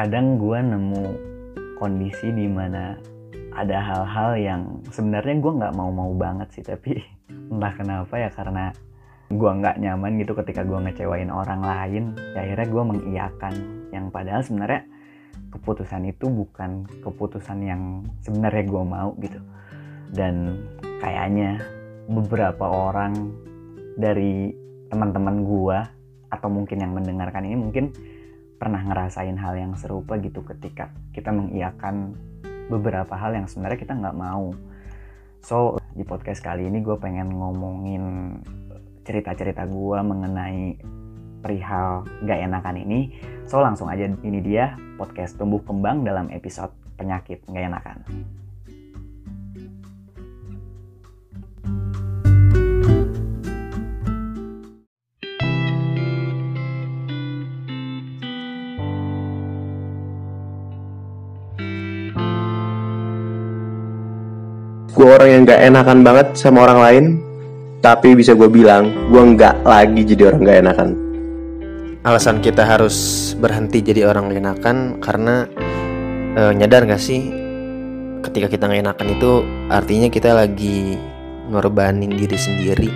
kadang gue nemu kondisi di mana ada hal-hal yang sebenarnya gue nggak mau-mau banget sih tapi entah kenapa ya karena gue nggak nyaman gitu ketika gue ngecewain orang lain ya akhirnya gue mengiyakan. Yang padahal sebenarnya keputusan itu bukan keputusan yang sebenarnya gue mau gitu. Dan kayaknya beberapa orang dari teman-teman gue atau mungkin yang mendengarkan ini mungkin pernah ngerasain hal yang serupa gitu ketika kita mengiyakan beberapa hal yang sebenarnya kita nggak mau. So di podcast kali ini gue pengen ngomongin cerita-cerita gue mengenai perihal gak enakan ini. So langsung aja ini dia podcast tumbuh kembang dalam episode penyakit gak enakan. Gue orang yang gak enakan banget sama orang lain tapi bisa gue bilang gue nggak lagi jadi orang gak enakan. Alasan kita harus berhenti jadi orang gak enakan karena e, nyadar gak sih ketika kita gak enakan itu artinya kita lagi ngorbanin diri sendiri.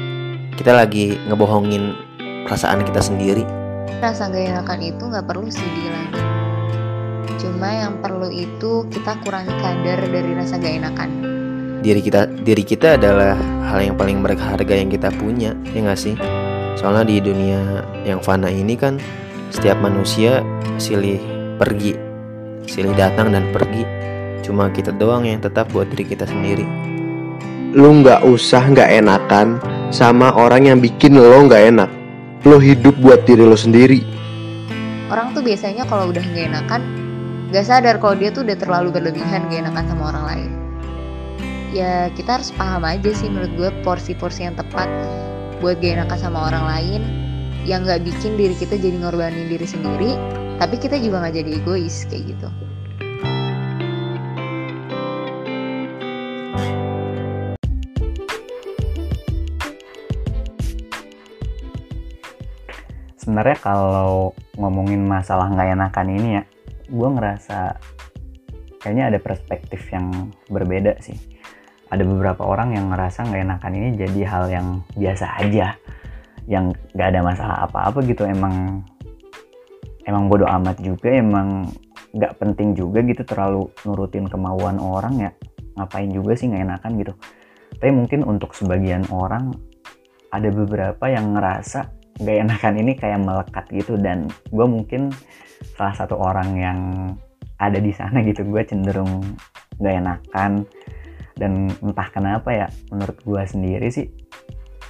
Kita lagi ngebohongin perasaan kita sendiri. Rasa gak enakan itu nggak perlu sih dihilangin cuma yang perlu itu kita kurangi kadar dari rasa gak enakan diri kita diri kita adalah hal yang paling berharga yang kita punya ya nggak sih? Soalnya di dunia yang fana ini kan setiap manusia silih pergi silih datang dan pergi. Cuma kita doang yang tetap buat diri kita sendiri. Lu nggak usah nggak enakan sama orang yang bikin lo nggak enak. Lo hidup buat diri lo sendiri. Orang tuh biasanya kalau udah gak enakan gak sadar kalau dia tuh udah terlalu berlebihan gak enakan sama orang lain ya kita harus paham aja sih menurut gue porsi-porsi yang tepat buat gak enakan sama orang lain yang gak bikin diri kita jadi ngorbanin diri sendiri tapi kita juga gak jadi egois kayak gitu. Sebenarnya kalau ngomongin masalah nggak enakan ini ya, gue ngerasa kayaknya ada perspektif yang berbeda sih ada beberapa orang yang ngerasa nggak enakan ini jadi hal yang biasa aja yang nggak ada masalah apa-apa gitu. Emang emang bodoh amat juga emang nggak penting juga gitu terlalu nurutin kemauan orang ya. Ngapain juga sih nggak enakan gitu. Tapi mungkin untuk sebagian orang ada beberapa yang ngerasa nggak enakan ini kayak melekat gitu. Dan gue mungkin salah satu orang yang ada di sana gitu gue cenderung nggak enakan dan entah kenapa ya menurut gue sendiri sih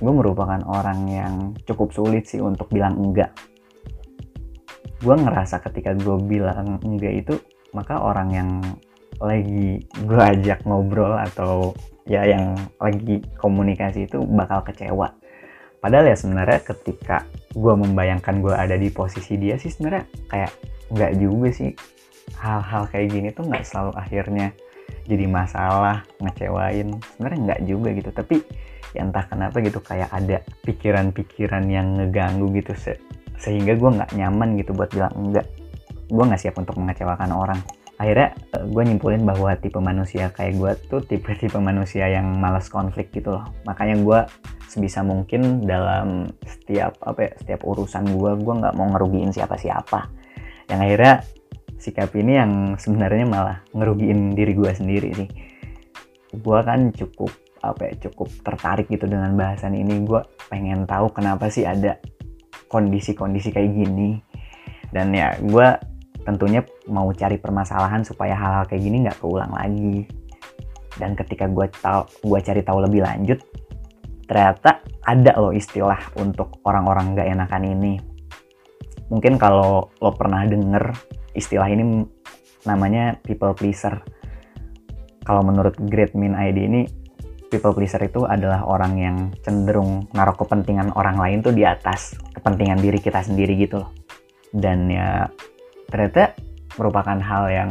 gue merupakan orang yang cukup sulit sih untuk bilang enggak. Gue ngerasa ketika gue bilang enggak itu maka orang yang lagi gue ajak ngobrol atau ya yang lagi komunikasi itu bakal kecewa. Padahal ya sebenarnya ketika gue membayangkan gue ada di posisi dia sih sebenarnya kayak nggak juga sih. Hal-hal kayak gini tuh nggak selalu akhirnya jadi masalah ngecewain. Sebenarnya nggak juga gitu tapi ya entah kenapa gitu kayak ada pikiran-pikiran yang ngeganggu gitu se sehingga gue nggak nyaman gitu buat bilang enggak. Gue nggak siap untuk mengecewakan orang. Akhirnya eh, gue nyimpulin bahwa tipe manusia kayak gue tuh tipe-tipe manusia yang malas konflik gitu loh. Makanya gue sebisa mungkin dalam setiap apa ya setiap urusan gue gue nggak mau ngerugiin siapa-siapa. Yang akhirnya sikap ini yang sebenarnya malah ngerugiin diri gue sendiri sih. Gue kan cukup apa ya cukup tertarik gitu dengan bahasan ini. Gue pengen tahu kenapa sih ada kondisi-kondisi kayak gini. Dan ya gue tentunya mau cari permasalahan supaya hal-hal kayak gini nggak keulang lagi. Dan ketika gue tahu gue cari tahu lebih lanjut ternyata ada loh istilah untuk orang-orang nggak enakan ini. Mungkin kalau lo pernah denger istilah ini namanya people pleaser. Kalau menurut Great Min ID ini people pleaser itu adalah orang yang cenderung naruh kepentingan orang lain tuh di atas kepentingan diri kita sendiri gitu loh. Dan ya ternyata merupakan hal yang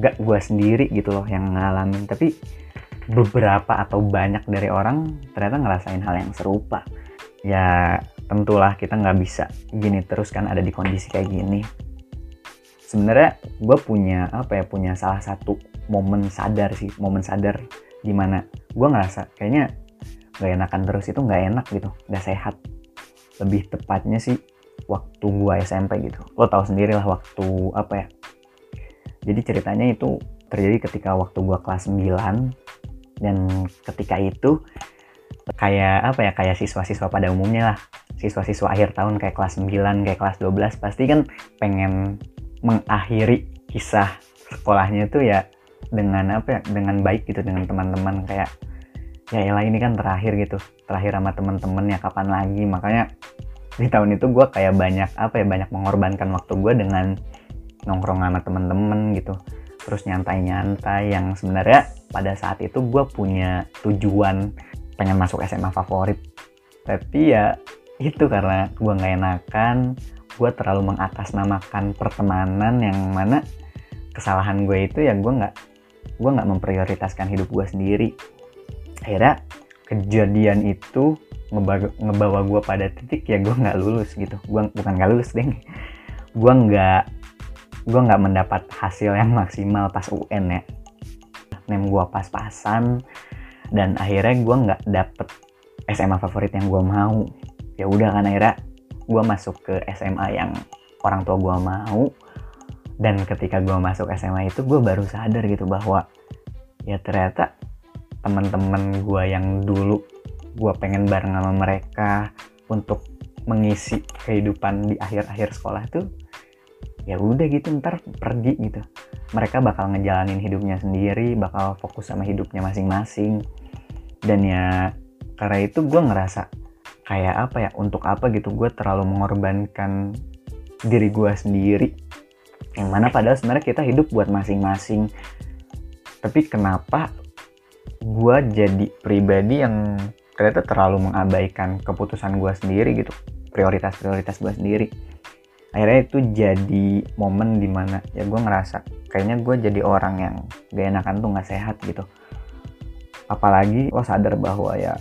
gak gue sendiri gitu loh yang ngalamin. Tapi beberapa atau banyak dari orang ternyata ngerasain hal yang serupa. Ya tentulah kita nggak bisa gini terus kan ada di kondisi kayak gini sebenarnya gue punya apa ya punya salah satu momen sadar sih momen sadar di mana gue ngerasa kayaknya gak enakan terus itu nggak enak gitu nggak sehat. Lebih tepatnya sih waktu gue SMP gitu. Lo tahu sendiri lah waktu apa ya jadi ceritanya itu terjadi ketika waktu gue kelas 9 dan ketika itu kayak apa ya kayak siswa-siswa pada umumnya lah. Siswa-siswa akhir tahun kayak kelas 9 kayak kelas 12 pasti kan pengen mengakhiri kisah sekolahnya itu ya dengan apa ya dengan baik gitu dengan teman-teman kayak ya elah ini kan terakhir gitu terakhir sama teman-teman ya kapan lagi? Makanya di tahun itu gue kayak banyak apa ya banyak mengorbankan waktu gue dengan nongkrong sama temen-temen gitu. Terus nyantai-nyantai yang sebenarnya pada saat itu gue punya tujuan pengen masuk SMA favorit. Tapi ya itu karena gue nggak enakan gue terlalu mengatasnamakan pertemanan yang mana kesalahan gue itu ya gue nggak gue nggak memprioritaskan hidup gue sendiri. Akhirnya kejadian itu ngebawa, gue pada titik ya gue nggak lulus gitu. Gue bukan nggak lulus deh gue nggak gue nggak mendapat hasil yang maksimal pas UN ya. Nem gue pas-pasan dan akhirnya gue nggak dapet SMA favorit yang gue mau. Ya udah kan akhirnya gue masuk ke SMA yang orang tua gue mau. Dan ketika gue masuk SMA itu gue baru sadar gitu bahwa ya ternyata teman-teman gue yang dulu gue pengen bareng sama mereka untuk mengisi kehidupan di akhir-akhir sekolah tuh ya udah gitu ntar pergi gitu. Mereka bakal ngejalanin hidupnya sendiri bakal fokus sama hidupnya masing-masing. Dan ya karena itu gue ngerasa kayak apa ya untuk apa gitu gue terlalu mengorbankan diri gue sendiri. Yang mana padahal sebenarnya kita hidup buat masing-masing. Tapi kenapa gue jadi pribadi yang ternyata terlalu mengabaikan keputusan gue sendiri gitu prioritas-prioritas gue sendiri. Akhirnya itu jadi momen di mana ya gue ngerasa kayaknya gue jadi orang yang gak enakan tuh gak sehat gitu. Apalagi lo sadar bahwa ya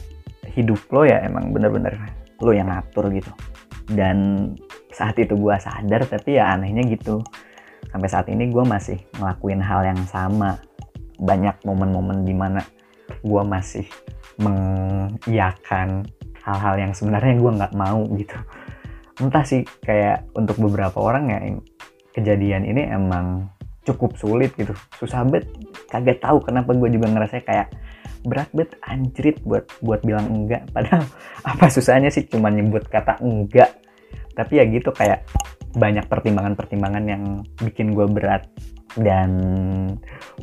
hidup lo ya emang bener-bener lo yang ngatur gitu. Dan saat itu gue sadar tapi ya anehnya gitu. Sampai saat ini gue masih ngelakuin hal yang sama. Banyak momen-momen di mana gue masih mengiyakan hal-hal yang sebenarnya gue nggak mau gitu. Entah sih kayak untuk beberapa orang ya kejadian ini emang cukup sulit gitu. Susah bet kagak tahu kenapa gue juga ngerasa kayak berat bet anjrit buat buat bilang enggak. Padahal apa susahnya sih cuma nyebut kata enggak? Tapi ya gitu kayak banyak pertimbangan-pertimbangan yang bikin gue berat. Dan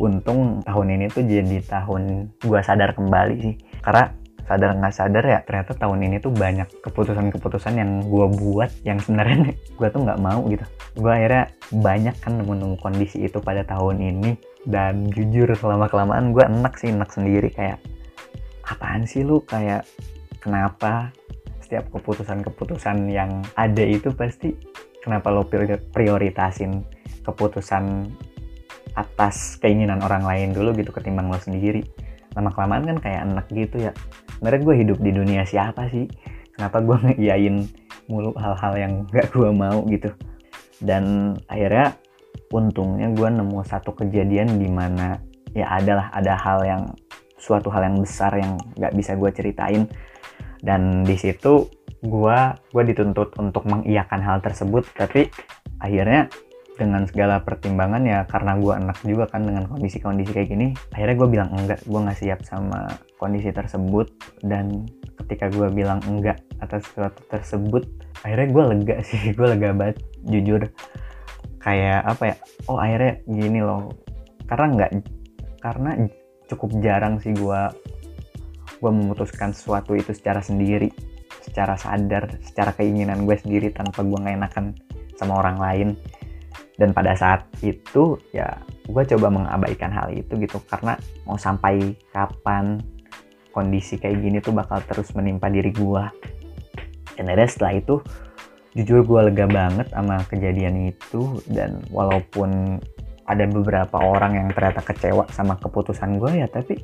untung tahun ini tuh jadi tahun gue sadar kembali sih. Karena sadar nggak sadar ya ternyata tahun ini tuh banyak keputusan-keputusan yang gue buat yang sebenarnya gue tuh nggak mau gitu. Gue akhirnya banyak kan nemu-nemu kondisi itu pada tahun ini dan jujur selama kelamaan gue enak sih enak sendiri. Kayak apaan sih lu? Kayak kenapa setiap keputusan-keputusan yang ada itu pasti kenapa lo prioritasin keputusan atas keinginan orang lain dulu gitu ketimbang lo sendiri? Lama kelamaan kan kayak enak gitu ya. Sebenarnya gue hidup di dunia siapa sih? Kenapa gue ngeiyain mulu hal-hal yang gak gue mau gitu? Dan akhirnya untungnya gue nemu satu kejadian di mana ya adalah ada hal yang suatu hal yang besar yang gak bisa gue ceritain. Dan di situ gue gue dituntut untuk mengiyakan hal tersebut. Tapi akhirnya dengan segala pertimbangan ya karena gue enak juga kan dengan kondisi-kondisi kayak gini akhirnya gue bilang enggak gue nggak siap sama kondisi tersebut. Dan ketika gue bilang enggak atas sesuatu tersebut akhirnya gue lega sih gue lega banget jujur kayak apa ya? Oh akhirnya gini loh. Karena nggak karena cukup jarang sih gue gue memutuskan sesuatu itu secara sendiri secara sadar secara keinginan gue sendiri tanpa gue nggak enakan sama orang lain. Dan pada saat itu ya gue coba mengabaikan hal itu gitu. Karena mau sampai kapan kondisi kayak gini tuh bakal terus menimpa diri gue dan akhirnya setelah itu jujur gue lega banget sama kejadian itu dan walaupun ada beberapa orang yang ternyata kecewa sama keputusan gue ya tapi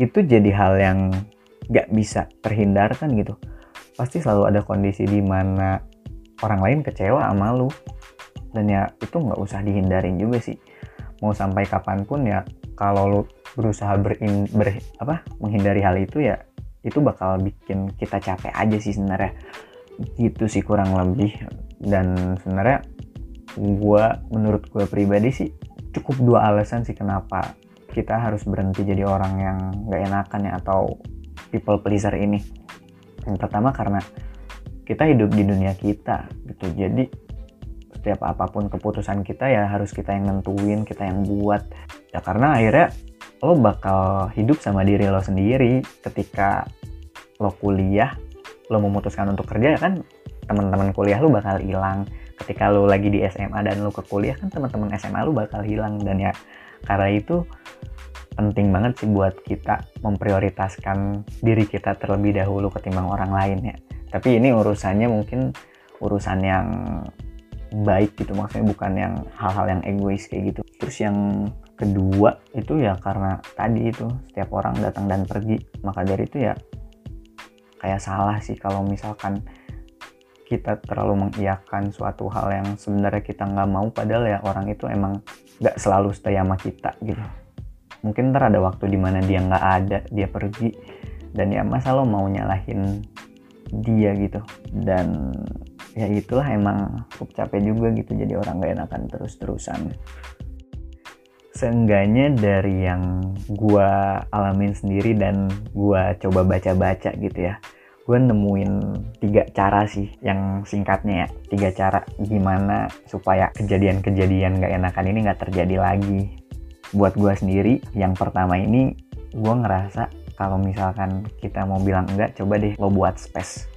itu jadi hal yang gak bisa terhindarkan gitu. Pasti selalu ada kondisi di mana orang lain kecewa sama lu. Dan ya itu nggak usah dihindarin juga sih. Mau sampai kapan pun ya kalau lu berusaha berin, ber, apa menghindari hal itu ya itu bakal bikin kita capek aja sih sebenarnya gitu sih kurang lebih. Dan sebenarnya gue menurut gue pribadi sih cukup dua alasan sih kenapa kita harus berhenti jadi orang yang gak enakan ya atau people pleaser ini. Yang pertama karena kita hidup di dunia kita gitu. Jadi setiap apa pun keputusan kita ya harus kita yang nentuin kita yang buat. Ya karena akhirnya lo bakal hidup sama diri lo sendiri ketika lo kuliah lo memutuskan untuk kerja ya kan teman-teman kuliah lo bakal hilang. Ketika lu lagi di SMA dan lu ke kuliah kan teman-teman SMA lu bakal hilang. Dan ya karena itu penting banget sih buat kita memprioritaskan diri kita terlebih dahulu ketimbang orang lain ya. Tapi ini urusannya mungkin urusan yang baik gitu maksudnya bukan yang hal-hal yang egois kayak gitu. Terus yang kedua itu ya karena tadi itu setiap orang datang dan pergi maka dari itu ya kayak salah sih kalau misalkan kita terlalu mengiyakan suatu hal yang sebenarnya kita nggak mau padahal ya orang itu emang nggak selalu stay sama kita gitu. Mungkin ntar ada waktu di mana dia nggak ada dia pergi dan ya masa lo mau nyalahin dia gitu. Dan ya itulah emang cukup capek juga gitu jadi orang gak enakan terus-terusan seenggaknya dari yang gua alamin sendiri dan gua coba baca-baca gitu ya gue nemuin tiga cara sih yang singkatnya ya. Tiga cara gimana supaya kejadian-kejadian gak enakan ini gak terjadi lagi. Buat gue sendiri yang pertama ini gue ngerasa kalau misalkan kita mau bilang enggak coba deh lo buat space.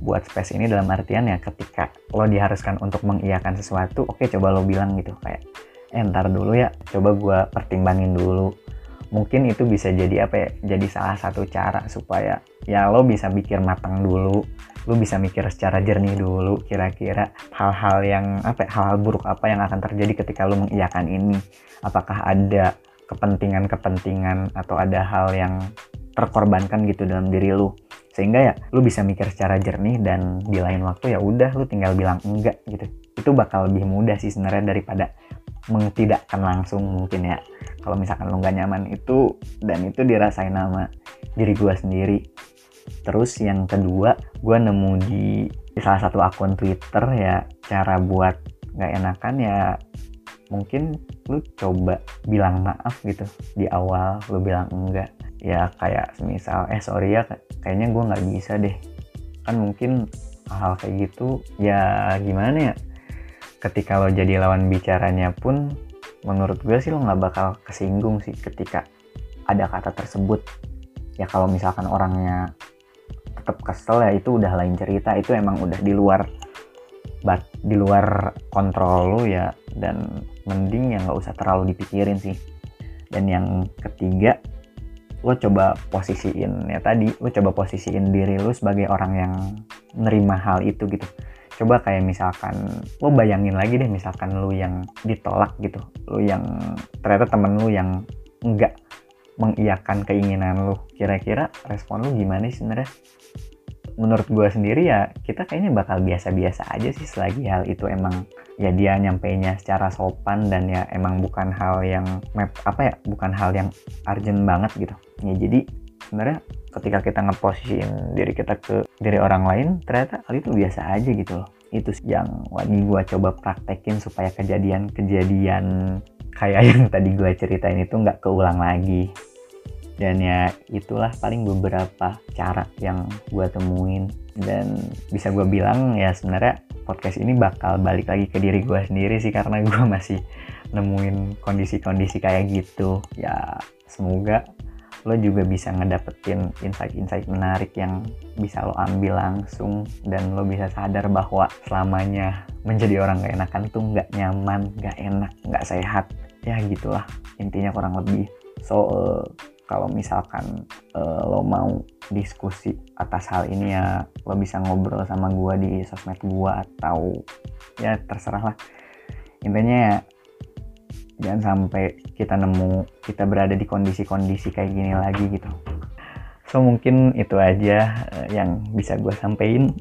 Buat space ini dalam artian ya ketika lo diharuskan untuk mengiyakan sesuatu oke coba lo bilang gitu kayak eh dulu ya coba gue pertimbangin dulu. Mungkin itu bisa jadi apa ya jadi salah satu cara supaya ya lo bisa mikir matang dulu lo bisa mikir secara jernih dulu kira-kira hal-hal yang apa ya, hal-hal buruk apa yang akan terjadi ketika lo mengiyakan ini. Apakah ada kepentingan-kepentingan atau ada hal yang terkorbankan gitu dalam diri lo. Sehingga ya lo bisa mikir secara jernih dan di lain waktu ya udah lo tinggal bilang enggak gitu. Itu bakal lebih mudah sih sebenarnya daripada mengtidakkan langsung mungkin ya. Kalau misalkan lo nggak nyaman itu dan itu dirasain nama diri gue sendiri. Terus yang kedua gue nemu di, di salah satu akun twitter ya cara buat nggak enakan ya mungkin lu coba bilang maaf gitu. Di awal lu bilang enggak. Ya kayak misal eh sorry ya kayaknya gue nggak bisa deh. Kan mungkin hal kayak gitu ya gimana ya ketika lo jadi lawan bicaranya pun menurut gue sih lo nggak bakal kesinggung sih ketika ada kata tersebut. Ya kalau misalkan orangnya tetap kesel ya itu udah lain cerita. Itu emang udah di luar bat di luar kontrol lo ya. Dan mending ya nggak usah terlalu dipikirin sih. Dan yang ketiga lo coba posisiin ya tadi lo coba posisiin diri lo sebagai orang yang nerima hal itu gitu coba kayak misalkan lo bayangin lagi deh misalkan lo yang ditolak gitu. Lo yang ternyata temen lo yang enggak mengiyakan keinginan lo. Kira-kira respon lo gimana sih sebenarnya? Menurut gue sendiri ya kita kayaknya bakal biasa-biasa aja sih selagi hal itu emang ya dia nyampainya secara sopan dan ya emang bukan hal yang map apa ya bukan hal yang urgent banget gitu. Ya jadi sebenarnya ketika kita ngeposisiin diri kita ke diri orang lain ternyata hal itu biasa aja gitu loh. Itu yang lagi gue coba praktekin supaya kejadian-kejadian kayak yang tadi gue ceritain itu nggak keulang lagi. Dan ya itulah paling beberapa cara yang gue temuin. Dan bisa gue bilang ya sebenarnya podcast ini bakal balik lagi ke diri gue sendiri sih karena gue masih nemuin kondisi-kondisi kayak gitu. Ya semoga lo juga bisa ngedapetin insight-insight menarik yang bisa lo ambil langsung dan lo bisa sadar bahwa selamanya menjadi orang gak enakan tuh gak nyaman, gak enak, gak sehat. Ya gitulah intinya kurang lebih. So uh, kalau misalkan uh, lo mau diskusi atas hal ini ya lo bisa ngobrol sama gue di sosmed gue atau ya terserah lah intinya ya jangan sampai kita nemu kita berada di kondisi-kondisi kayak gini lagi gitu. So mungkin itu aja uh, yang bisa gue sampein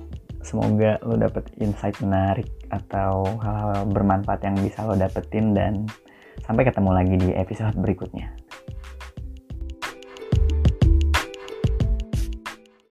semoga lo dapet insight menarik atau hal-hal bermanfaat yang bisa lo dapetin dan sampai ketemu lagi di episode berikutnya